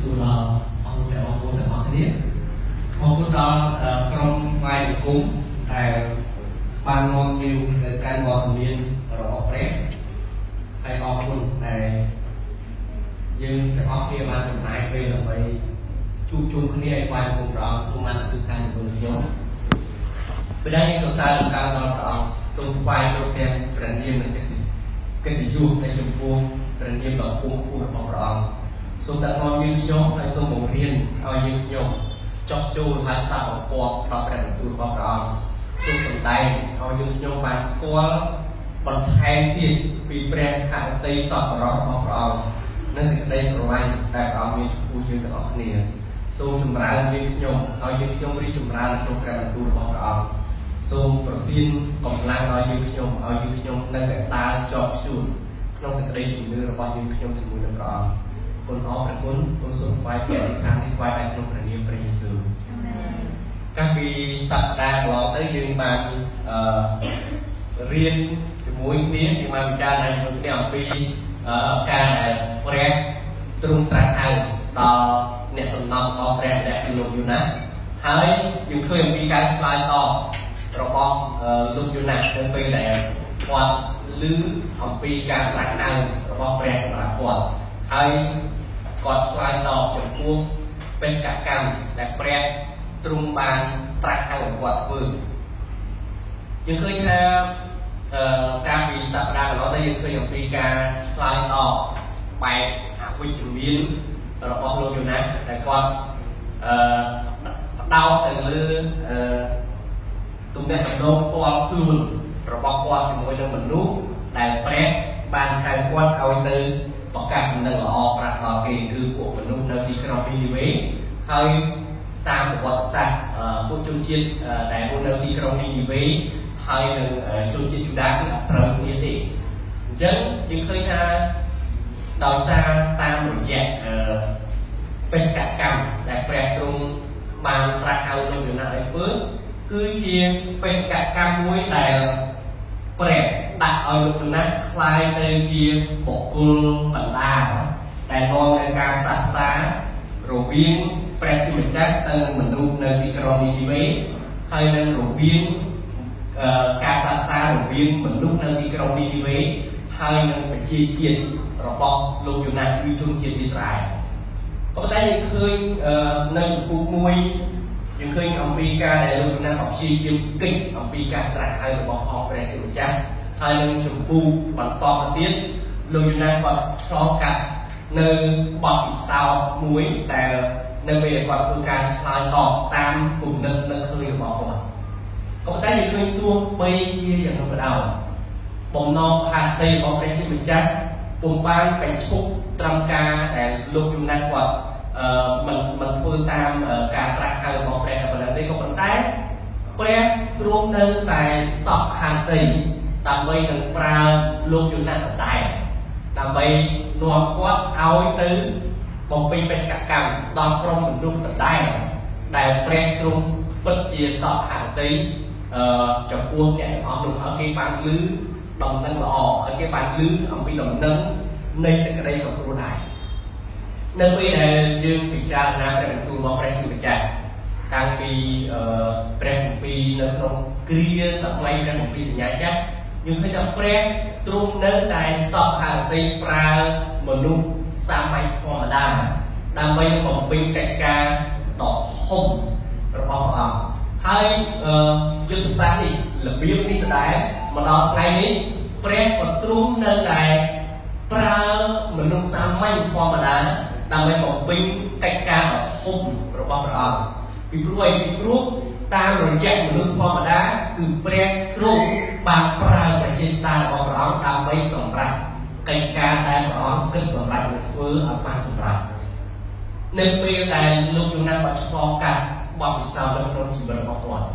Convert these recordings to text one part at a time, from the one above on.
សួរដល់អស់លោកបងប្អូនទាំងអស់គ្នាអរគុណដល់ក្រុមផ្នែកអង្គមដែលបាននាំយើងទៅកាន់វត្តមានរបស់ព្រះហើយអរគុណដែលយើងទាំងអស់គ្នាបានចំណាយពេលដើម្បីជួបជុំគ្នាឲ្យបានគុំព្រះអង្គសូមបានអធិដ្ឋានជាមួយខ្ញុំពេលដែលយើងសរសើរដល់ដល់ព្រះអង្គសូមថ្វាយគ្រប់ទាំងព្រះនាមនិងកិត្តិយសនៃចំពោះព្រះនាមដ៏ពងខ្ពស់របស់ព្រះអង្គ សូមដាក់នាំយើងខ្ញុំហើយសូមបង្រៀនឲ្យយើងខ្ញុំចោះចូលហើយស្ដាប់បង្គាប់ដល់ព្រះបន្ទូលរបស់ព្រះអង្គសូមសម្ដែងឲ្យយើងខ្ញុំបានស្គាល់បន្ថែមទៀតពីព្រះហឫទ័យសពរស់របស់ព្រះអង្គនិងសេចក្តីស្រឡាញ់ដែលព្រះអង្គមានចំពោះយើងទាំងអស់គ្នាសូមចម្រើនយើងខ្ញុំឲ្យយើងខ្ញុំរីកចម្រើនក្នុងព្រះបន្ទូលរបស់ព្រះអង្គសូមប្រទានកម្លាំងឲ្យយើងខ្ញុំឲ្យយើងខ្ញុំនៅតែដើរជាប់ជួនក្នុងសេចក្តីជំនឿរបស់យើងខ្ញុំជាមួយនឹងព្រះអង្គ គុណអរព្រះគុណគុណសូមថ្វាយព្រះអធិដ្ឋាននេះថ្វាយឲ្យក្នុងព្រះនាមព្រះយេស៊ូវអាមែនកាលពីសប្តាហ៍កន្លងទៅយើងបានអឺរៀនជាមួយគ្នាយើងបានពិចារណាជាមួយគ្នាអំពីការដែលព្រះទ្រង់ត្រាស់ហៅដល់អ្នកសំណប់របស់ព្រះដែលគឺលោកយូណាហើយយើងឃើញអំពីការឆ្លើយតបរបស់លោកយូណានៅពេលដែលគាត់ឮអំពីការត្រាស់ហៅរបស់ព្រះសម្រាប់គាត់ហើយ គាត់ឆ្លើយតបចំពោះបេសកកម្មដែលព្រះទ្រង់បានត្រាស់ហៅឲ្យគាត់ធ្វើយើងឃើញថាអឺកាលពីសប្តាហ៍កន្លងទៅយើងឃើញអំពីការឆ្លើយតបបែបអវិជ្ជមានរបស់លោកយូណាដែលគាត់អឺផ្ដោតទៅលើអឺទំនាក់ទំនងផ្ទាល់ខ្លួនរបស់គាត់ជាមួយនឹងមនុស្សដែលព្រះបានហៅគាត់ឲ្យទៅ ប្រកាសដំណឹងល្អប្រាប់ដល់គេគឺពួកមនុស្សនៅទីក្រុងនីនីវេហើយតាមប្រវត្តិសាស្ត្រពួកជនជាតិដែលរស់នៅទីក្រុងនីនីវេហើយនឹងជនជាតិយូដាគឺអត់ត្រូវគ្នាទេអញ្ចឹងយើងឃើញថាដោយសារតាមរយៈបេសកកម្មដែលព្រះទ្រង់បានត្រាស់ហៅលោកយូណាឲ្យធ្វើគឺជាបេសកកម្មមួយដែល ព្រះដាក់ឲ្យលោកណាស់ខ្លាយទៅជាបុគ្គលបណ្ដាលដែលនាំនៅការផ្សះផ្សារវាងព្រះជាម្ចាស់ទៅមនុស្សនៅទីក្រុងនីនីវេហើយនឹងរវាងការសាសនារវាងមនុស្សនៅទីក្រុងនីនីវេហើយនឹងប្រជាជាតិរបស់លោកយូណាគឺជនជាតិអ៊ីស្រាអែលប៉ុន្តែយើងឃើញនៅពូមួយ យើងឃើញអំពីការដែលលោកណាស់អព្យាយាមគិតអំពីការត្រាស់ហៅរបស់អព្រះជាម្ចាស់ហើយនឹងចម្ពោះបន្តទៅទៀតលោកយូណាស់គាត់ឆ្លងកាត់នៅបទពិសោធន៍មួយដែលនៅពេលដែលគាត់ធ្វើការឆ្លើយតបតាមគំនិតនៅឃើញរបស់គាត់ក៏ប៉ុន្តែយើងឃើញទោះបីជាយ៉ាងនោះក៏ដោយបំណងផាតដីរបស់ព្រះជាម្ចាស់ពុំបានបញ្ឈប់ត្រឹមការដែលលោកយូណាស់គាត់អឺមិនមិនធ្វើតាមការត្រាស់ ហៅរបស់ព្រះប៉ុណ្ណឹងទេក៏ប៉ុន្តែព្រះទ្រង់នៅតែសពហាតីដើម្បីនឹងប្រើលោកយូណាស់ដដែលដើម្បីនាំគាត់ឲ្យទៅបំពេញបេសកកម្មដល់ក្រុមមនុស្សដដែលដែលព្រះទ្រង់ពិតជាសពហាតីអឺចំពោះអ្នកទាំងអស់នោះឲ្យគេបានលឺដំណឹងល្អឲ្យគេបានលឺអំពីដំណឹងនៃសេចក្តីសង្គ្រោះដែរនៅពេលដែលយើងពិចារណាព្រះបន្ទូលរបស់ព្រះជាម្ចាស់ តាំងពីព្រះគម្ពីរនៅក្នុងគ្រាសម័យព្រះគម្ពីរសញ្ញាចាស់យើងឃើញថាព្រះទ្រង់នៅតែសពអរតិប្រើមនុស្សសាមញ្ញធម្មតាដើម្បីបំពេញកិច្ចការដ៏ធំរបស់ព្រះអង្គហើយយុទ្ធសាស្ត្រនេះរបៀបនេះដដែលមកដល់ថ្ងៃនេះព្រះក៏ទ្រង់នៅតែប្រើមនុស្សសាមញ្ញធម្មតាដើម្បីបំពេញកិច្ចការដ៏ធំរបស់ព្រះអង្គ ពីព្រោះអីពីព្រោះតាមរយៈមនុស្សធម្មតាគឺព្រះគ្រូបានប្រើវិជាស្ដាររបស់ព្រះអង្គដើម្បីសម្រាប់កិច្ចការដែលព្រះអង្គគិតសម្រាប់នឹងធ្វើអបសម្រាប់នៅពេលដែលលោកយូណាបាត់ឆ្លងកាត់បទពិសោធន៍ក្នុងជីវិតរបស់គាត់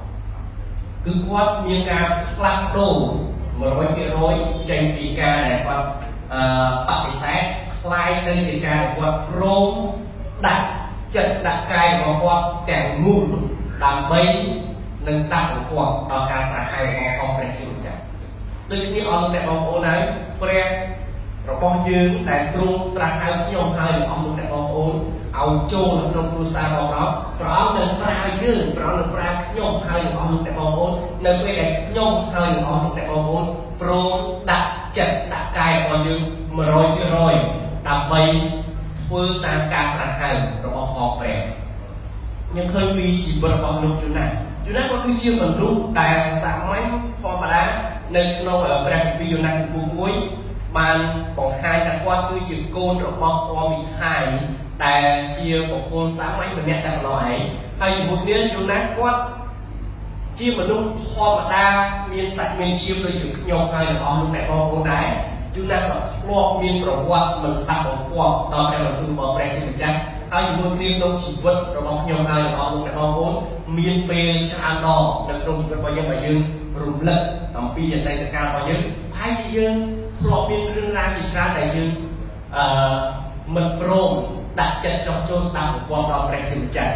គឺគាត់មានការផ្លាស់ប្ដូរ100%ចេញពីការដែលគាត់អឺបដិសេធខ្លាយទៅជាការគាត់ព្រមដាក់ ចិត្តដាក់កាយរបស់គាត់ទាំងមូលដើម្បីនឹងស្ដាប់របស់គាត់ដល់ការត្រាស់ហៅរបស់អង្គព្រះជាម្ចាស់ដូចគ្នាអស់លោកអ្នកបងប្អូនហើយព្រះរបស់យើងដែលទ្រង់ត្រាស់ហៅខ្ញុំហើយអង្គលោកអ្នកបងប្អូនឲ្យចូលនៅក្នុងគ្រួសាររបស់ព្រះអង្គនឹងប្រើយើងព្រះអង្គនឹងប្រើខ្ញុំហើយនឹងអស់លោកអ្នកបងប្អូននៅពេលដែលខ្ញុំហើយនឹងអស់លោកអ្នកបងប្អូនព្រមដាក់ចិត្តដាក់កាយរបស់យើង100%ដើម្បី ធ្វើតាមការត្រាស់ហៅរបស់ផងព្រះខ្ញុំឃើញពីជីវិតរបស់លោកយូណាយូណាក៏គឺជាមនុស្សដែលសាមញ្ញធម្មតានៅក្នុងព្រះគម្ពីរយូណាចំពោះ1បានបង្ហាញថាគាត់គឺជាកូនរបស់ព្រះមិហាយដែលជាបុគ្គលសាមញ្ញម្នាក់តែម្ដងឯងហើយជាមួយគ្នាយូណាគាត់ជាមនុស្សធម្មតាមានសាច់មានឈាមដូចជាខ្ញុំហើយទាំងអស់លោកអ្នកបងប្អូនដែរ យូណាក៏ធ្លាប់មានប្រវត្តិមិនស្ដាប់បង្គាប់ដល់ព្រះបន្ទូលរបស់ព្រះជាម្ចាស់ហើយជាមួយគ្នាក្នុងជីវិតរបស់ខ្ញុំហើយទាំងអស់លោកអ្នកបងប្អូនមានពេលច្រើនដងនៅក្នុងជីវិតរបស់យើងបើយើងរំលឹកអំពីអតីតកាលរបស់យើងហើយយើងធ្លាប់មានរឿងរ៉ាវជាច្រើនដែលយើងអឺមិនព្រមដាក់ចិត្តចោះចូលស្ដាប់ប្រព័ន្ធដល់ព្រះជាម្ចាស់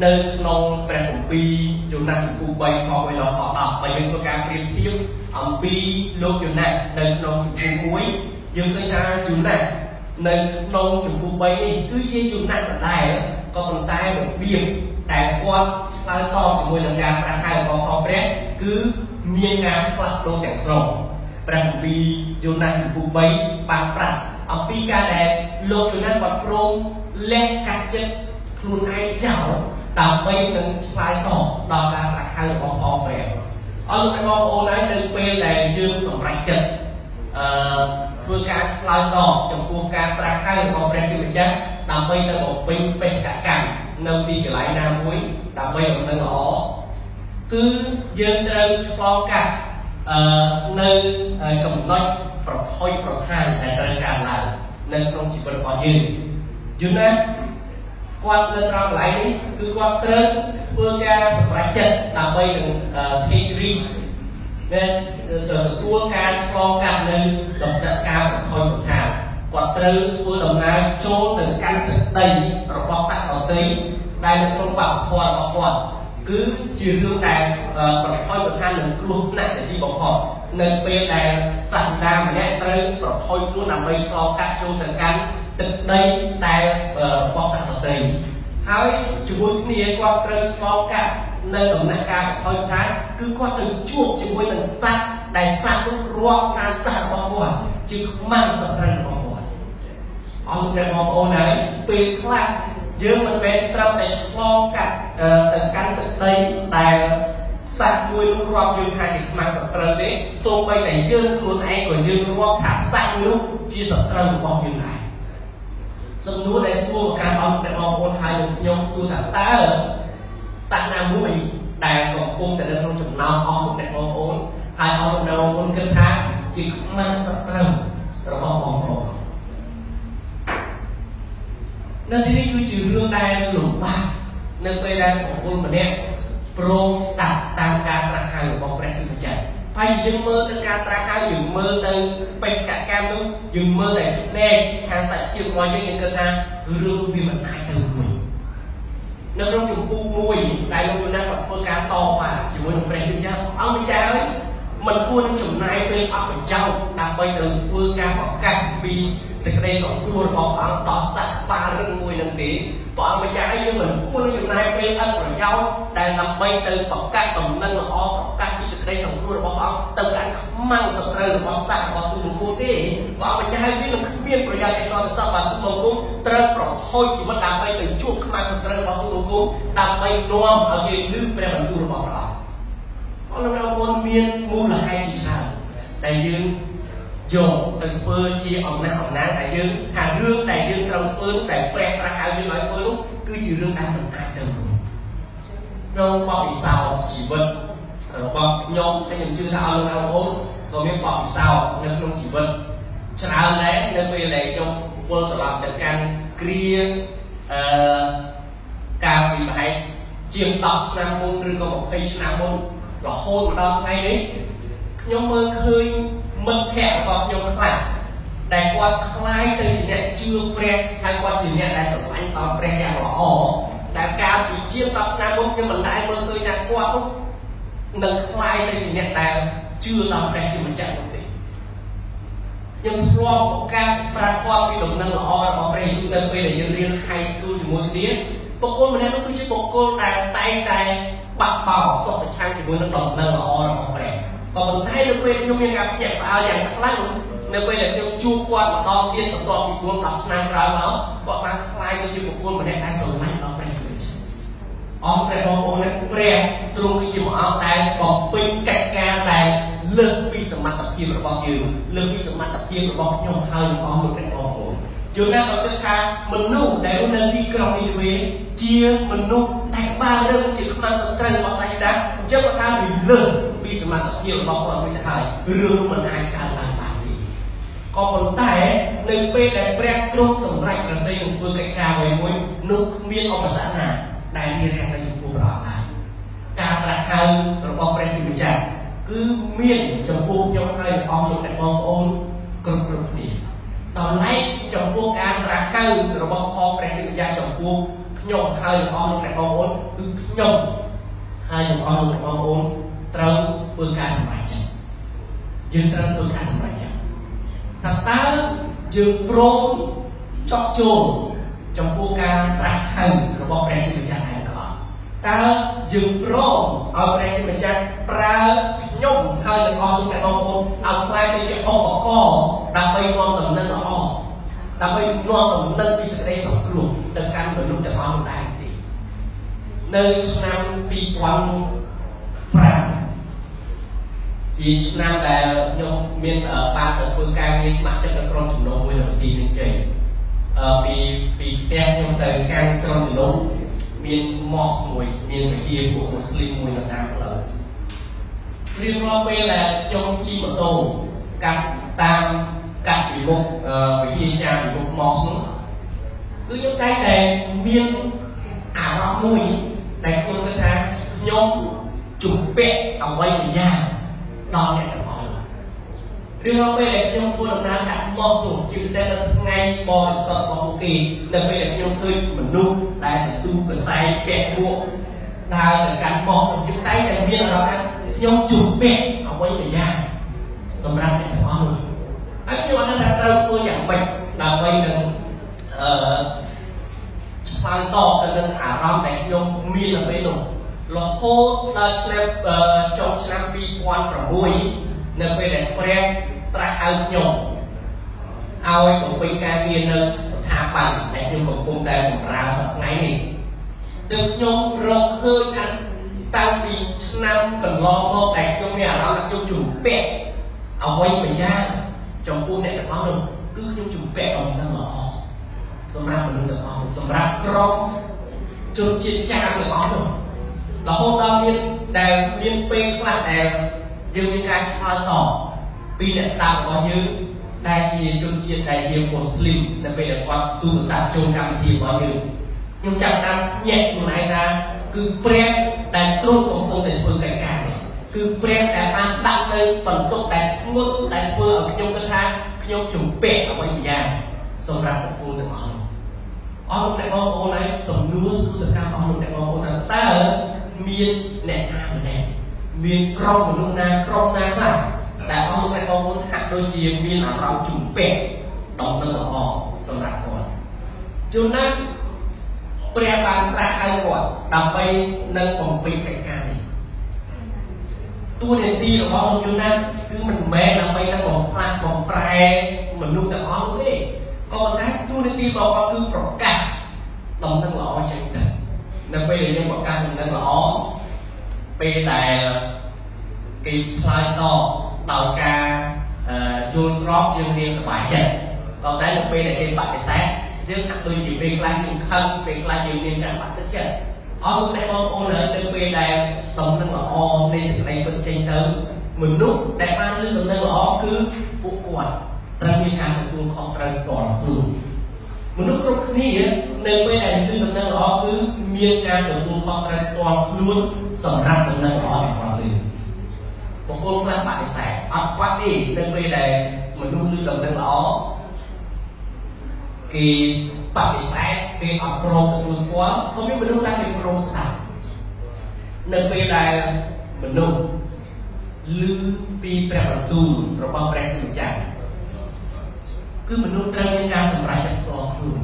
នៅក្នុងព្រះគម្ពីរយូណាសចំពោះ3ខ1ដល់ខ10បើយើងធ្វើការប្រៀបធៀបអំពីលោកយូណានៅក្នុងចំពោះ1យើងឃើញថាយូណានៅក្នុងចំពោះ3នេះគឺជាយូណាដដែលក៏ប៉ុន្តែរបៀបតែគាត់ឆ្លើយតបជាមួយនឹងការត្រាស់ហៅរបស់ផងព្រះគឺមានការផ្លាស់ប្ដូរទាំងស្រុងព្រះគម្ពីរយូណាសចំពោះ3បានប្រាប់អំពីការដែលលោកយូណាគាត់ព្រមលះកាត់ចិត្តខ្លួនឯងចោល ដើម្បីនឹងឆ្លើយតបដល់ការត្រាស់ហៅរបស់ផងព្រះអរលោកបងប្អូនហើយនៅពេលដែលយើងសម្រេចចិត្តអឺធ្វើការឆ្លើយតបចំពោះការត្រាស់ហៅរបស់ព្រះជាម្ចាស់ដើម្បីទៅបំពេញបេសកកម្មនៅទីកន្លែងណាមួយដើម្បីដំណឹងល្អគឺយើងត្រូវឆ្លងកាត់អឺនៅចំណុចប្រថុយប្រថានដែលត្រូវកើតឡើងនៅក្នុងជីវិតរបស់យើងយូណា គាត់នៅត្រង់កន្លែងនេះគឺគាត់ត្រូវធ្វើការសម្រេចចិត្តដើម្បីនឹង take risk ដែលទទួលការឆ្លងកាត់នៅដំណាក់កាលប្រថុយប្រថានគាត់ត្រូវធ្វើដំណើរចូលទៅកាន់ទឹកដីរបស់សត្វដទៃដែលនៅក្នុងបព្វធម៌របស់គាត់គឺជារឿងដែលប្រថុយប្រឋាននឹងគ្រោះថ្នាក់ទីបំផុតនៅពេលដែលសត្វដាម្នាក់ត្រូវប្រថុយខ្លួនដើម្បីឆ្លងកាត់ចូលទៅកាន់ ទឹកដីដែលរបស់សត្វដទៃហើយជាមួយគ្នាគាត់ត្រូវឆ្លងកាត់នៅដំណាក់កាលប្រថុយប្រឋានគឺគាត់ទៅជួបជាមួយនឹងសត្វដែលសត្វនោះរាប់ថាសត្វរបស់គាត់ជាខ្មាំងសត្វរបស់គាត់អរលោកបងប្អូនហើយពេលខ្លះយើងមិនមែនត្រឹមតែឆ្លងកាត់ទៅកាន់ទឹកដីដែលសត្វមួយនោះរាប់យើងថាជាខ្មាំងសត្រូវទេសូម្បីតែយើងខ្លួនឯងក៏យើងរាប់ថាសត្វនោះជាសត្រូវរបស់យើងដែរ សំណួរដែលសួរការអត់អ្នកបងប្អូនហើយនឹងខ្ញុំសួរថាតើសត្វណាមួយដែលកំពុងតែនៅក្នុងចំណោមអស់អ្នកបងប្អូនហើយអស់អ្នកបងប្អូនគិតថាជាខ្មាំងសត្រូវរបស់បងប្អូននៅទីនេះគឺជារឿងដែលលំបាកនៅពេលដែលបុគ្គលម្នាក់ព្រមស្ដាប់តាមការត្រាស់ហៅរបស់ព្រះជាម្ចាស់ ហើយយើងមើលទៅការត្រាស់ហៅយើងមើលទៅបេសកកម្មនោះយើងមើលតែភ្នែកខាងសាច់ឈាមរបស់យើងយើងគិតថារឿងវាមិនអាចទៅរួចនៅក្នុងចម្ពោះមួយដែលលោកយូណាគាត់ធ្វើការតបជាមួយនឹងព្រះជាម្ចាស់អង្គម្ចាស់ហើយមិនគួរនឹងចំណាយពេលអបប្រយោជន៍ដើម្បីទៅធ្វើការប្រកាសពីសេចក្តីសង្គ្រោះរបស់ព្រះអង្គដល់សត្វបារឹងមួយនឹងទេ ព្រះអង្គម្ចាស់ឲ្យយើងមិនគួរនឹងចំណាយពេលអត់ប្រយោជន៍ដែលដើម្បីទៅប្រកាសដំណឹងល្អប្រកាសពីសេចក្តីសង្គ្រោះរបស់ព្រះអង្គទៅកាន់ខ្មាំងសត្រូវរបស់សត្វរបស់ទូលង្គូទេព្រះអង្គម្ចាស់ឲ្យវានឹងគ្មានប្រយោជន៍ឯកសពបាទទូលង្គូត្រូវប្រថុយជីវិតដើម្បីទៅជួបខ្មាំងសត្រូវរបស់ទូលង្គូដើម្បីនាំឲ្យយើងលឺព្រះបន្ទូលរបស់ព្រះអង្គអរលោកបងប្អូនមានមូលហេតុជាច្រើនដែលយើង យកទៅធ្វើជាអំណាចអំណាចដែលយើងថារឿងដែលយើងត្រូវធ្វើតែព្រះត្រាស់ហៅយើងឲ្យធ្វើនោះគឺជារឿងដែលមិនអាចទៅរួចក្នុងបបិសោជីវិតរបស់ខ្ញុំហើយខ្ញុំជឿថាអរលោកបងប្អូនក៏មានបបិសោនៅក្នុងជីវិតច្រើនដែរនៅពេលដែលខ្ញុំវិលត្រឡប់ទៅកាន់គ្រាអឺកាលពីប្រហែលជាង10ឆ្នាំមុនឬក៏20ឆ្នាំមុនរហូតមកដល់ថ្ងៃនេះខ្ញុំមើលឃើញ មិត្តភ័ក្តិរបស់ខ្ញុំខ្លះដែលគាត់คล้ายទៅជាអ្នកជឿព្រះហើយគាត់ជាអ្នកដែលស្រឡាញ់ដល់ព្រះយ៉ាងល្អដែលកាលពីជាង10ឆ្នាំមុនខ្ញុំមិនដែលមើលឃើញថាគាត់នោះនឹងคล้ายទៅជាអ្នកដែលជឿដល់ព្រះជាម្ចាស់នោះទេ ខ្ញុំធ្លាប់ប្រកាសប្រាប់គាត់ពីដំណឹងល្អរបស់ព្រះយេស៊ូវនៅពេលដែលយើងរៀន high school ជាមួយគ្នាបុគ្គលម្នាក់នោះគឺជាបុគ្គលដែលតែងតែបាក់បោតបប្រឆាំងជាមួយនឹងដំណឹងល្អរបស់ព្រះ ក៏ប៉ុន្តែនៅពេលខ្ញុំមានការភ្ញាក់ផ្អើលយ៉ាងខ្លាំងនៅពេលដែលខ្ញុំជួបគាត់ម្ដងទៀតបន្ទាប់ពី4 10ឆ្នាំក្រោយមកគាត់បានខ្លាយទៅជាបុគ្គលម្នាក់ដែលស្រឡាញ់ដល់ព្រះជាម្ចាស់អង្គព្រះបងប្អូនព្រះទ្រង់គឺជាព្រះអង្គដែលបំពេញកិច្ចការដែលលើសពីសមត្ថភាពរបស់យើងលើសពីសមត្ថភាពរបស់ខ្ញុំហើយនឹងអង្គលោកព្រះបងប្អូនជួនណាក៏គិតថាមនុស្សដែលនៅទីក្រុងនេះវិញជាមនុស្សដែលបានរើសជាខ្មាំងសត្រូវរបស់សាច់ដាអញ្ចឹងគាត់ថាវាលើស ពីសមត្ថភាពរបស់គាត់វិញទៅហើយរឿងមិនអាចកើតឡើងបានទេក៏ប៉ុន្តែនៅពេលដែលព្រះទ្រង់សម្រេចប្រតិនឹងធ្វើកិច្ចការអ្វីមួយនោះគ្មានឧបសគ្គណាដែលមានរាំងនៅចំពោះព្រះអង្គដែរការត្រាស់ហៅរបស់ព្រះជាម្ចាស់គឺមានចំពោះខ្ញុំហើយអង្គលោកអ្នកបងប្អូនគ្រប់គ្រប់គ្នាដល់ឡែកចំពោះការត្រាស់ហៅរបស់ផងព្រះជាម្ចាស់ចំពោះខ្ញុំហើយអង្គលោកអ្នកបងប្អូនគឺខ្ញុំហើយអង្គលោកអ្នកបងប្អូនត្រូវ ធ្វើការសម្រេចចិត្តយើងត្រូវធ្វើការសម្រេចចិត្តថាតើយើងព្រមចោះចូលចំពោះការត្រាស់ហៅរបស់ព្រះជាម្ចាស់ហើយក៏តើយើងព្រមឲ្យព្រះជាម្ចាស់ប្រើខ្ញុំហើយទាំងអស់លោកអ្នកបងប្អូនឲ្យខ្លាយទៅជាឧបករណ៍ដើម្បីនាំដំណឹងល្អដើម្បីនាំដំណឹងពីសេចក្តីសង្គ្រោះទៅកាន់មនុស្សទាំងអស់នោះដែរទេនៅឆ្នាំ2005 ជាឆ្នាំដែលខ្ញុំមានបានទៅធ្វើការងារស្ម័គ្រចិត្តនៅក្រុមជំនុំមួយនៅទីនឹងចេញអឺពីពីផ្ទះខ្ញុំទៅកាន់ក្រុមជំនុំមានម៉ូសមួយមានវិហារពួកមូស្លីមមួយនៅតាមផ្លូវរៀងរាល់ពេលដែលខ្ញុំជិះម៉ូតូកាត់តាមកាត់ពីមុខវិហារចាពីមុខម៉ូសនោះគឺខ្ញុំតែតែមានអារម្មណ៍មួយដែលខ្ញុំគិតថាខ្ញុំជំពាក់អ្វីមួយយ៉ាង ដល់អ្នកទាំងអស់រៀងរាល់ពេលដែលខ្ញុំធ្វើដំណើរដាក់មកនោះជាពិសេសនៅថ្ងៃបរិសុទ្ធរបស់គេនៅពេលដែលខ្ញុំឃើញមនុស្សដែលទទួលកសែងពាក់មួកដើរទៅកាន់មកខ្ញុំតែតែមានអារម្មណ៍ថាខ្ញុំជំពាក់អ្វីមួយយ៉ាងសម្រាប់អ្នកទាំងអស់នោះហើយខ្ញុំអត់ថាត្រូវធ្វើយ៉ាងម៉េចដើម្បីនឹងអឺឆ្លើយតបទៅនឹងអារម្មណ៍ដែលខ្ញុំមាននៅពេលនោះ រហូតដល់ឆ្នាំចុងឆ្នាំ2006នៅពេលដែលព្រះត្រាស់ហៅខ្ញុំឲ្យបំពេញការងារនៅស្ថាប័នដែលខ្ញុំកំពុងតែបម្រើសប្តាហ៍នេះទើបខ្ញុំរកឃើញថាតាំងពីឆ្នាំកន្លងមកដែលខ្ញុំមានអារម្មណ៍ថាខ្ញុំជំពាក់អ្វីមួយយ៉ាងចំពោះអ្នកទាំងអស់នោះគឺខ្ញុំជំពាក់អំណឹងល្អសម្រាប់មនុស្សទាំងអស់សម្រាប់ក្រុមជនជាតិចាមទាំងអស់នោះ រហូតដល់មានដែលមានពេលខ្លះដែលយើងមានការឆ្លើយតបពីអ្នកស្ដាប់របស់យើងដែលជាជនជាតិដែលជាមូស្លីមនៅពេលដែលគាត់ទូរស័ព្ទចូលកម្មវិធីរបស់យើងខ្ញុំចាប់តាមញាក់ខ្លួនឯងថាគឺព្រះដែលទ្រង់កំពុងតែធ្វើកិច្ចការនេះគឺព្រះដែលបានដាក់នៅបន្ទុកដែលធ្ងន់ដែលធ្វើឲ្យខ្ញុំគិតថាខ្ញុំជំពាក់អ្វីយ៉ាងសម្រាប់បុគ្គលទាំងអស់អស់លោកអ្នកបងប្អូនឯងសំណួរសួរទៅតាមអស់លោកអ្នកបងប្អូនតើ មានអ្នកណាម្នាក់មានក្រុមមនុស្សណាក្រុមណាខ្លះតែអស់លោកអ្នកបងប្អូនហាក់ដូចជាមានអារម្មណ៍ជំពាក់ដល់ទៅល្អសម្រាប់គាត់ជួនណាព្រះបានត្រាស់ឲ្យគាត់ដើម្បីនឹងបំពេញកិច្ចការនេះតួនាទីរបស់លោកយូណាគឺមិនមែនដើម្បីនឹងបំផ្លាស់បំប្រែមនុស្សទាំងអស់ទេក៏ប៉ុន្តែតួនាទីរបស់គាត់គឺប្រកាសដំណឹងល្អចេញទៅ នៅពេលដែលយើងប្រកាសដំណឹងល្អពេលដែលគេឆ្លើយតបដោយការយល់ស្របយើងរៀនសប្បាយចិត្តដល់តែនៅពេលដែលគេបដិសេធយើងហាក់ដូចជាពេលខ្លះយើងខឹងពេលខ្លះយើងមានការបាក់ទឹកចិត្តអរគុណបងប្អូននៅពេលដែលដំណឹងល្អនៃសេចក្តីពិតចេញទៅមនុស្សដែលបានលើដំណឹងល្អគឺពួកគាត់ត្រូវមានការទទួលខុសត្រូវផ្ទាល់ខ្លួន មនុស្សគ្រប់គ្នានៅពេលដែលលើដំណឹងល្អគឺមានការទទួលខុសត្រូវផ្ទាល់ខ្លួនសម្រាប់ដំណឹងល្អរបស់យើងបុគ្គលខ្លះបដិសេធអត់បាត់ទេនៅពេលដែលមនុស្សលើដំណឹងល្អគេបដិសេធគេអត់ព្រមទទួលស្គាល់ក៏មានមនុស្សដែលគេព្រមស្ដាប់នៅពេលដែលមនុស្សឮពីព្រះបន្ទូលរបស់ព្រះជាម្ចាស់ គឺមនុស្សត្រូវមានការសម្រេចចិត្តផ្ទាល់ខ្លួន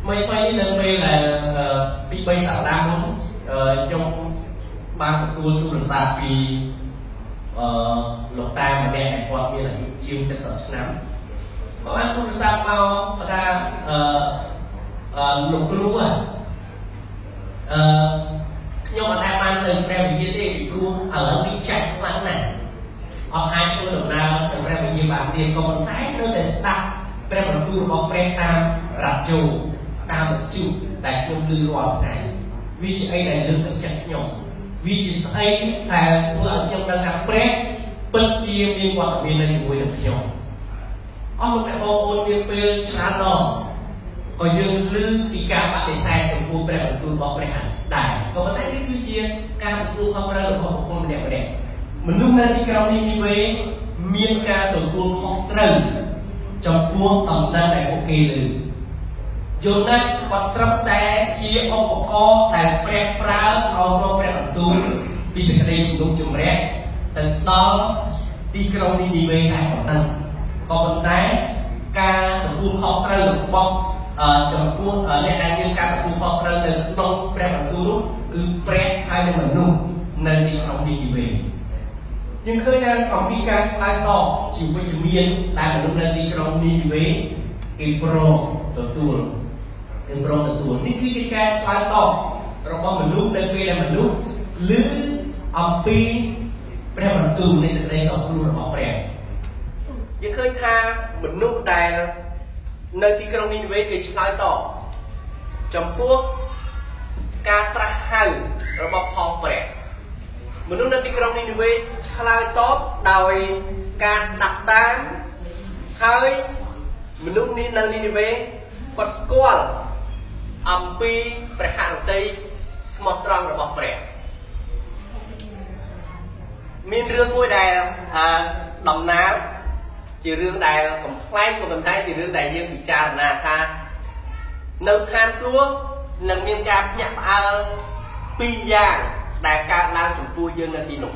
ថ្មីថ្មីនេះនៅពេលដែលពី3សប្តាហ៍មុនខ្ញុំបានទទួលទូរស័ព្ទពីអឺលោកតាម្នាក់ដែលគាត់មានអាយុជាង70ឆ្នាំគាត់បានទូរស័ព្ទមកគាត់ថាអឺអឺលោកគ្រូអឺខ្ញុំអត់ដែលបានទៅព្រះវិហារទេពីព្រោះឥឡូវនេះចាស់ខ្លាំងណាស់ អត់អាចធ្វើដំណើរទៅព្រះវិហារបានទៀតក៏ប៉ុន្តែនៅតែស្ដាប់ព្រះបន្ទូលរបស់ព្រះតាមរ៉ាឌីយ៉ូតាមវិទ្យុដែលខ្ញុំឮរាល់ថ្ងៃវាជាអីដែលលើកទឹកចិត្តខ្ញុំវាជាស្អីដែលធ្វើឲ្យខ្ញុំដឹងថាព្រះពិតជាមានវត្តមាននៅជាមួយនឹងខ្ញុំអស់លោកអ្នកបងប្អូនមានពេលច្រើនដងក៏យើងឮពីការបដិសេធចំពោះព្រះបន្ទូលរបស់ព្រះដែរក៏ប៉ុន្តែនេះគឺជាការទទួលខុសត្រូវរបស់បុគ្គលម្នាក់ម្នាក់ មនុស្សនៅទីក្រុងនេះនេះវិញមានការទទួលខុសត្រូវចំពោះអំណិតដែលពួកគេលើយល់ណាស់គាត់ត្រឹមតែជាឧបករណ៍ដែលព្រះប្រើឲ្យរកព្រះបន្ទូលពីសេចក្តីជំនុំជម្រះទៅដល់ទីក្រុងនេះនេះវិញតែប៉ុណ្ណឹងក៏ប៉ុន្តែការទទួលខុសត្រូវរបស់ចំពោះអ្នកដែលមានការទទួលខុសត្រូវនៅក្នុងព្រះបន្ទូលគឺព្រះហើយនិងមនុស្សនៅទីក្រុងនេះនេះវិញ យើងឃើញថាអំពីការឆ្លើយតបជាវិជ្ជមានដែលមនុស្សនៅទីក្រុងនេះវិញគេប្រងទទួលគឺព្រមទទួលនេះគឺជាការឆ្លើយតបរបស់មនុស្សនៅពេលដែលមនុស្សឮអំពីព្រះបន្ទូលនៃសេចក្តីសុខខ្លួនរបស់ព្រះយើងឃើញថាមនុស្សដែលនៅទីក្រុងនីវេគេឆ្លើយតបចំពោះការត្រាស់ហៅរបស់ផងព្រះ មនុស្សនៅទីក្រុងនីវេឆ្លើយតបដោយការស្ដាប់តាមហើយមនុស្សនេះនៅនីវេគាត់ស្គាល់អំពីព្រះហឫទ័យស្មោះត្រង់របស់ព្រះមានរឿងមួយដែលដំណើរជារឿងដែលកំ pl ែងក៏ប៉ុន្តែជារឿងដែលយើងពិចារណាថានៅឋានសួគ៌នឹងមានការភ្ញាក់ផ្អើលពីរយ៉ាង ដែលកើតឡើងចំពោះយើងនៅទីនោះ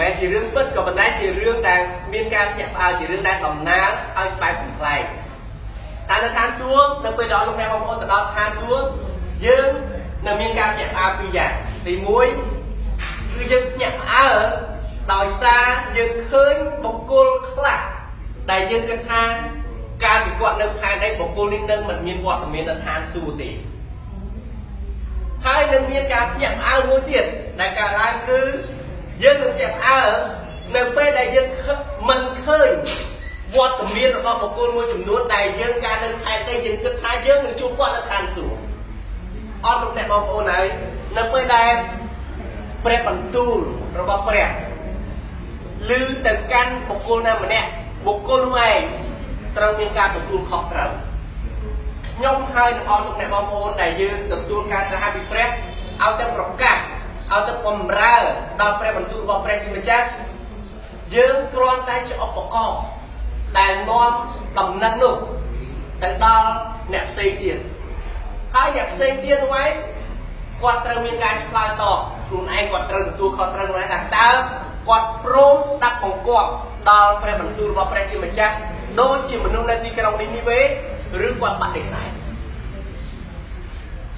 មិនជារឿងពិតក៏ប៉ុន្តែជារឿងដែលមានការភ្ញាក់ផ្អើលជារឿងដែលដំណើរឲ្យបែបកំ pl ែងតែនៅឋានសួគ៌នៅពេលដល់លោកអ្នកបងប្អូនទៅដល់ឋានសួគ៌យើងនៅមានការភ្ញាក់ផ្អើលពីរយ៉ាងទី1គឺយើងភ្ញាក់ផ្អើលដោយសារយើងឃើញបុគ្គលខ្លះដែលយើងគិតថាការពីគាត់នៅផែនដីបុគ្គលនេះនឹងមិនមានវត្តមាននៅឋានសួគ៌ទេ ហើយនឹងមានការភ្ញាក់ផ្អើលមួយទៀតដែលកើតឡើងគឺយើងនឹងភ្ញាក់ផ្អើលនៅពេលដែលយើងមិនឃើញវត្តមានរបស់បុគ្គលមួយចំនួនដែលយើងការនៅផែនដីយើងគិតថាយើងនឹងជួបគាត់នៅឋានសួគ៌អត់លោកអ្នកបងប្អូនហើយនៅពេលដែលព្រះបន្ទូលរបស់ព្រះឮទៅកាន់បុគ្គលណាម្នាក់បុគ្គលនោះឯងត្រូវមានការទទួលខុសត្រូវ ខ្ញុំហើយនឹងអស់លោកអ្នកបងប្អូនដែលយើងទទួលការត្រាស់ពីព្រះឲ្យទៅប្រកាសឲ្យទៅបំរើដល់ព្រះបន្ទូលរបស់ព្រះជាម្ចាស់យើងគ្រាន់តែជាឧបករណ៍ដែលនាំដំណឹងនោះទៅដល់អ្នកផ្សេងទៀតហើយអ្នកផ្សេងទៀតនោះឯងគាត់ត្រូវមានការឆ្លើយតបខ្លួនឯងគាត់ត្រូវទទួលខុសត្រូវខ្លួនឯងថាតើគាត់ព្រមស្ដាប់បង្គាប់ដល់ព្រះបន្ទូលរបស់ព្រះជាម្ចាស់ដូចជាមនុស្សនៅទីក្រុងនេះនេះវេ ឬគាត់បដិសេធ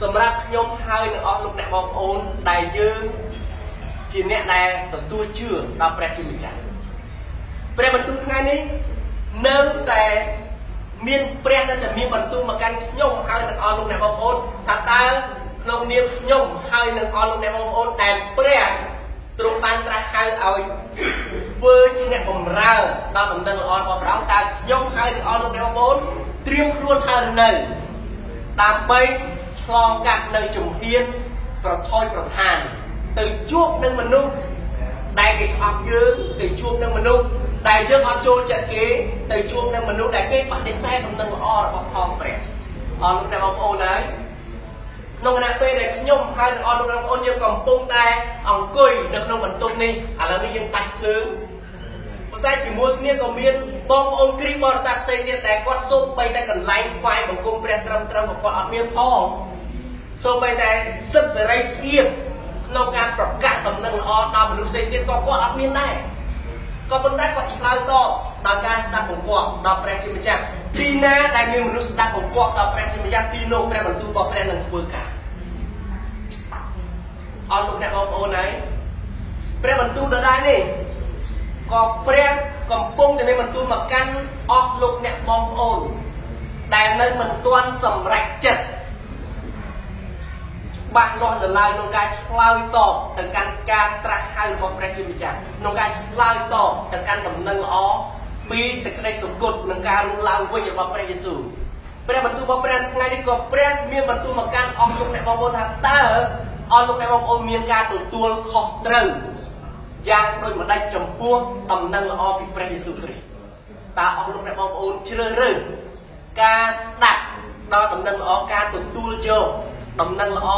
សម្រាប់ខ្ញុំហើយនឹងអស់លោកអ្នកបងប្អូនដែលយើងជាអ្នកដែលទទួលជឿដល់ព្រះជាម្ចាស់ព្រះបន្ទូលថ្ងៃនេះនៅតែមានព្រះនៅតែមានបន្ទូលមកកាន់ខ្ញុំហើយនឹងអស់លោកអ្នកបងប្អូនថាតើក្នុងនាមខ្ញុំហើយនឹងអស់លោកអ្នកបងប្អូនដែលព្រះទ្រង់បានត្រាស់ហៅឲ្យធ្វើជាអ្នកបម្រើដល់ដំណឹងល្អរបស់ព្រះអង្គតើខ្ញុំហើយនឹងអស់លោកអ្នកបងប្អូន ត្រៀមខ្លួនហើយនៅ ដើម្បីឆ្លងកាត់នៅជំហានប្រថុយប្រឋាន ទៅជួបនឹងមនុស្សដែលគេស្អប់យើងទៅជួបនឹងមនុស្សដែលយើងអត់ចូលចិត្តគេទៅជួបនឹងមនុស្សដែលគេបដិសេធដំណឹងល្អរបស់ផងព្រះអរលោកអ្នកបងប្អូនហើយក្នុងគណៈពេលដែលខ្ញុំហើយនឹងអស់លោកបងប្អូនយើងកំពុងតែអង្គុយនៅក្នុងបន្ទប់នេះឥឡូវនេះយើងដាច់ភ្លើងប៉ុន្តែជាមួយគ្នាក៏មានបងប្អូនគ្រីបរិស័ទផ្សេងទៀតដែលគាត់សូមបីតែកន្លែងថ្វាយបង្គំព្រះត្រឹមត្រូវក៏គាត់អត់មានផងសូមបីតែសិទ្ធិសេរីភាពក្នុងការប្រកាសដំណឹងល្អដល់មនុស្សផ្សេងទៀតក៏គាត់អត់មានដែរក៏ប៉ុន្តែគាត់ឆ្លើយតបដោយការស្ដាប់បង្គាប់ដល់ព្រះជាម្ចាស់ទីណាដែលមានមនុស្សស្ដាប់បង្គាប់ដល់ព្រះជាម្ចាស់ទីនោះព្រះបន្ទូលរបស់ព្រះនឹងធ្វើការអរលោកអ្នកបងប្អូនហើយព្រះបន្ទូលដដែលនេះ ក៏ព្រះកំពុងតែមានបន្ទូលមកកាន់អស់លោកអ្នកបងប្អូនដែលនៅមិនទាន់សម្រេចចិត្តច្បាស់លាស់នៅឡើយក្នុងការឆ្លើយតបទៅកាន់ការត្រាស់ហៅរបស់ព្រះជាម្ចាស់ក្នុងការឆ្លើយតបទៅកាន់ដំណឹងល្អពីសេចក្តីសង្កត់និងការរស់ឡើងវិញរបស់ព្រះយេស៊ូវព្រះបន្ទូលរបស់ព្រះថ្ងៃនេះក៏ព្រះមានបន្ទូលមកកាន់អស់លោកអ្នកបងប្អូនថាតើអស់លោកអ្នកបងប្អូនមានការទទួលខុសត្រូវ យ៉ាងដូចម្ដេចចំពោះដំណឹងល្អពីព្រះយេស៊ូវគ្រីស្ទតើអស់លោកអ្នកបងប្អូនជ្រើសរើសការស្ដាប់ដល់ដំណឹងល្អការទទួលយកដំណឹងល្អ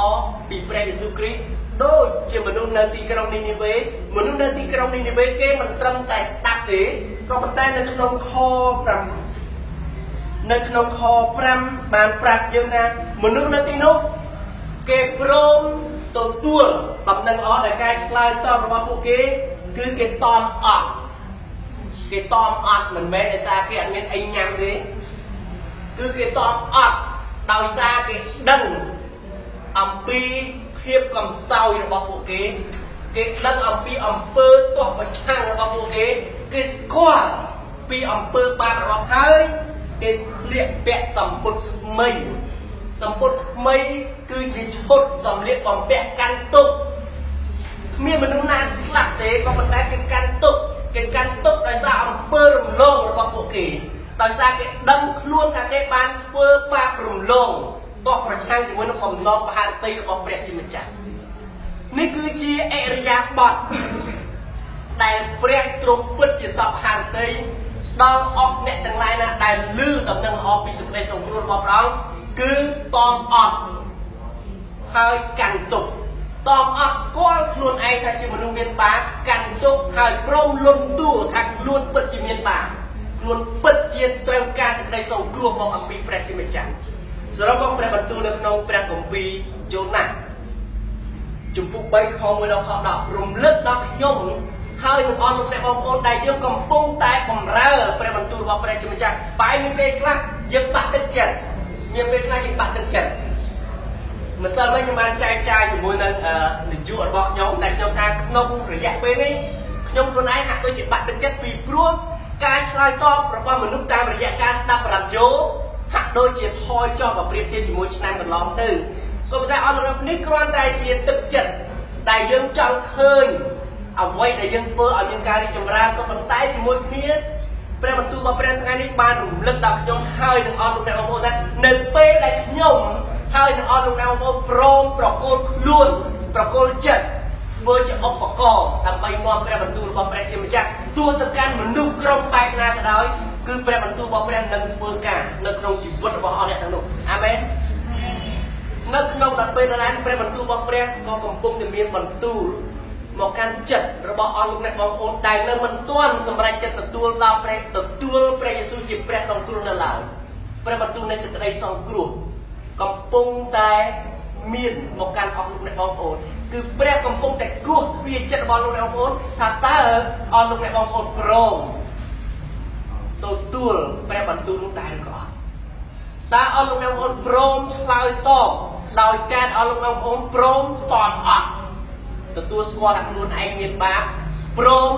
ពីព្រះយេស៊ូវគ្រីស្ទដូចជាមនុស្សនៅទីក្រុងនីនីវេមនុស្សនៅទីក្រុងនីនីវេគេមិនត្រឹមតែស្ដាប់ទេក៏ប៉ុន្តែនៅក្នុងខ5នៅក្នុងខ5បានប្រាប់យើងថាមនុស្សនៅទីនោះគេព្រម ទទួលដំណឹងល្អដែលការឆ្លើយតបរបស់ពួកគេគឺគេតមអត់គេតមអត់មិនមែនដោយសារគេអត់មានអីញ៉ាំទេគឺគេតមអត់ដោយសារគេដឹងអំពីភាពកំសោយរបស់ពួកគេគេដឹងអំពីអំពើទាស់ប្រឆាំងរបស់ពួកគេគេស្គាល់ពីអំពើបាបរបស់ហើយគេស្លៀកពាក់សម្ពុតថ្មី សម្ពុតថ្មីគឺជាឈុតសម្លៀកបំពាក់កាន់ទុកគ្មានមនុស្សណាស្លាប់ទេក៏ប៉ុន្តែគេកាន់ទុកគេកាន់ទុកដោយសារអំពើរំលងរបស់ពួកគេដោយសារគេដឹងខ្លួនថាគេបានធ្វើបាបរំលងបោះប្រឆាំងជាមួយនឹងបំណងបហារតីរបស់ព្រះជាម្ចាស់នេះគឺជាអរិយាប័ត្រដែលព្រះទ្រង់ពិតជាសពហារតីដល់អស់អ្នកទាំងឡាយណាដែលលឺដំណឹងល្អពីសេចក្តីសង្គ្រោះរបស់ព្រះអង្គ គឺតមអត់ហើយកាន់ទុកតមអត់ស្គាល់ខ្លួនឯងថាជាមនុស្សមានបាបកាន់ទុកហើយព្រមលន់តួថាខ្លួនពិតជាមានបាបខ្លួនពិតជាត្រូវការសេចក្តីសង្គ្រោះមកអំពីព្រះជាម្ចាស់សរុបមកព្រះបន្ទូលនៅក្នុងព្រះគម្ពីរយូណាជំពូក3ខ1ដល់ខ10រំលឹកដល់ខ្ញុំហើយនឹងអស់លោកអ្នកបងប្អូនដែលយើងកំពុងតែបំរើព្រះបន្ទូលរបស់ព្រះជាម្ចាស់បែរមានពេលខ្លះយើងបាក់ទឹកចិត្ត មានពេលខ្លះយើងបាក់ទឹកចិត្តម្សិលមិញខ្ញុំបានចែកចាយជាមួយនឹងនាយករបស់ខ្ញុំដែលខ្ញុំថាក្នុងរយៈពេលនេះខ្ញុំខ្លួនឯងហាក់ដូចជាបាក់ទឹកចិត្តពីព្រោះការឆ្លើយតបរបស់មនុស្សតាមរយៈការស្ដាប់បរិយោហាក់ដូចជាថយចុះមកប្រៀបធៀបជាមួយឆ្នាំកន្លងទៅក៏ប៉ុន្តែអរនេះគ្រាន់តែជាទឹកចិត្តដែលយើងចង់ឃើញអ្វីដែលយើងធ្វើឲ្យមានការរីកចម្រើនក៏ប៉ុន្តែជាមួយគ្នា ព្រះបន្ទូលរបស់ព្រះថ្ងៃនេះបានរំលឹកដល់ខ្ញុំហើយនឹងអស់លោកអ្នកបងប្អូនថានៅពេលដែលខ្ញុំហើយនឹងអស់លោកអ្នកបងប្អូនព្រមប្រគល់ខ្លួនប្រគល់ចិត្តធ្វើជាឧបករណ៍ដើម្បីនាំព្រះបន្ទូលរបស់ព្រះជាម្ចាស់ទោះទៅកាន់មនុស្សក្រុមបែបណាក៏ដោយគឺព្រះបន្ទូលរបស់ព្រះនឹងធ្វើការនៅក្នុងជីវិតរបស់អស់អ្នកទាំងនោះអាមែននៅក្នុងដល់ពេលណាព្រះបន្ទូលរបស់ព្រះក៏កំពុងតែមានបន្ទូល មកកាន់ចិត្តរបស់អស់លោកអ្នកបងប្អូនដែលនៅមិនទាន់សម្រេចចិត្តទទួលដល់ព្រះទទួលព្រះយេស៊ូវជាព្រះសង្គ្រោះនៅឡើយព្រះបន្ទូលនៃសេចក្តីសង្គ្រោះកំពុងតែមានមកកាន់អស់លោកអ្នកបងប្អូនគឺព្រះកំពុងតែគោះពីចិត្តរបស់លោកអ្នកបងប្អូនថាតើអស់លោកអ្នកបងប្អូនព្រមទទួលព្រះបន្ទូលនោះដែរឬក៏អត់តើអស់លោកអ្នកបងប្អូនព្រមឆ្លើយតបដោយការអស់លោកអ្នកបងប្អូនព្រមតន់អត់ ទទួលស្គាល់ថាខ្លួនឯងមានបាបព្រម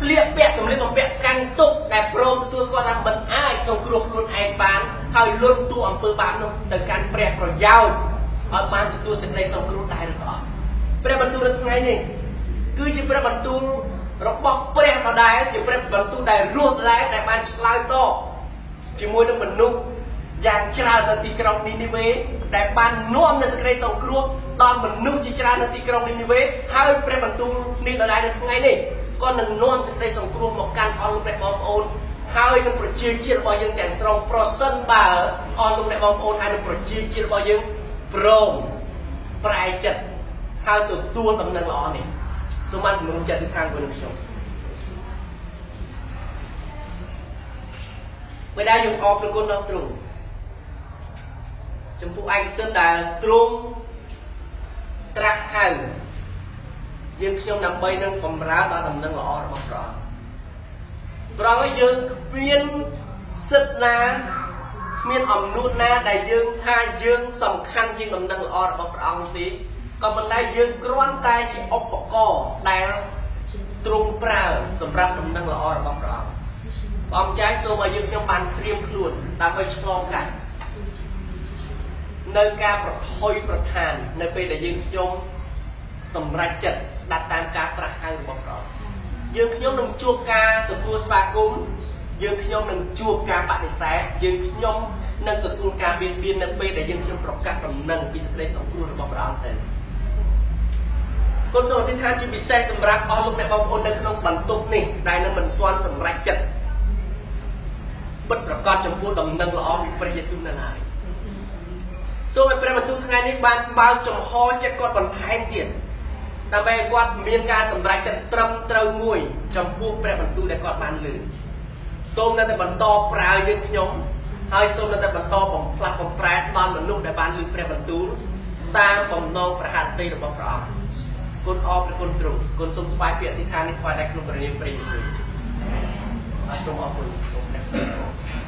ស្លៀកពាក់សម្លៀកបំពាក់កាន់ទុកដែលព្រមទទួលស្គាល់ថាមិនអាចសង្គ្រោះខ្លួនឯងបានហើយលន់ទួអំពើបាបនោះទៅកាន់ព្រះប្រយោជន៍ឲ្យបានទទួលសេចក្តីសង្គ្រោះដែរឬក៏អត់ព្រះបន្ទូលនៅថ្ងៃនេះគឺជាព្រះបន្ទូលរបស់ព្រះដដែលជាព្រះបន្ទូលដែលរស់ដដែលដែលបានឆ្លើយតបជាមួយនឹងមនុស្ស យ៉ាងច្រើននៅទីក្រុងនីនីវេដែលបាននាំនូវសេចក្តីសង្គ្រោះដល់មនុស្សជាច្រើននៅទីក្រុងនីនីវេហើយព្រះបន្ទូលនេះដដែលនៅថ្ងៃនេះក៏នឹងនាំសេចក្តីសង្គ្រោះមកកាន់អស់លោកអ្នកបងប្អូនហើយនឹងប្រជាជាតិរបស់យើងទាំងស្រុងប្រសិនបើអស់លោកអ្នកបងប្អូនហើយនឹងប្រជាជាតិរបស់យើងព្រមប្រែចិត្តហើយទទួលដំណឹងល្អនេះសូមបានសម្រុំចិត្តទៅខាងខ្លួនខ្ញុំបិតាយើងអរព្រគុណដល់ទ្រង់ ចំពោះឯកសិទ្ធដែលទ្រង់ត្រាស់ហៅយើងខ្ញុំដើម្បីនឹងបំរើដល់ដំណឹងល្អរបស់ព្រះអង្គព្រះអង្គយើងគ្មានសិទ្ធណាមានអំណួតណាដែលយើងថាយើងសំខាន់ជាងដំណឹងល្អរបស់ព្រះអង្គទេក៏ប៉ុន្តែយើងគ្រាន់តែជាឧបករណ៍ដែលទ្រង់ប្រើសម្រាប់ដំណឹងល្អរបស់ព្រះអង្គព្រះអង្គចាយសូមឲ្យយើងខ្ញុំបានត្រៀមខ្លួនដើម្បីឆ្លងកាត់ នៅការប្រថុយប្រឋាន នៅពេលដែលយើងខ្ញុំសម្រេចចិត្តស្ដាប់តាមការត្រាស់ហៅរបស់ព្រះអង្គយើងខ្ញុំនឹងជួបការទទួលស្វាគមន៍យើងខ្ញុំនឹងជួបការបដិសេធយើងខ្ញុំនឹងទទួលការមានមាននៅពេលដែលយើងខ្ញុំប្រកាសដំណឹងពីសេចក្តីសង្គ្រោះរបស់ព្រះអង្គទៅគុណសូមអធិដ្ឋានជាពិសេសសម្រាប់អស់លោកអ្នកបងប្អូននៅក្នុងបន្ទប់នេះដែលនៅមិនទាន់សម្រេចចិត្តពិតប្រកបចំពោះដំណឹងល្អពីព្រះយេស៊ូវនៅឡើយ សូមឲ្យព្រះបន្ទូលថ្ងៃនេះបានបើកចំហចិត្តគាត់បន្ថែមទៀតដើម្បីឲ្យគាត់មានការសម្រេចចិត្តត្រឹមត្រូវមួយចំពោះព្រះបន្ទូលដែលគាត់បានលើសូមនៅតែបន្តប្រើយើងខ្ញុំហើយសូមនៅតែបន្តបំផ្លាស់បំប្រែដល់មនុស្សដែលបានលើព្រះបន្ទូលតាមបំណងប្រហារតីរបស់ព្រះអង្គគុណអរព្រះគុណទ្រង់គុណសូមស្វាយពីអធិដ្ឋាននេះថ្វាយដល់ក្នុងព្រះនាមព្រះយេស៊ូវអរសូមអរគុណសូមព្រះ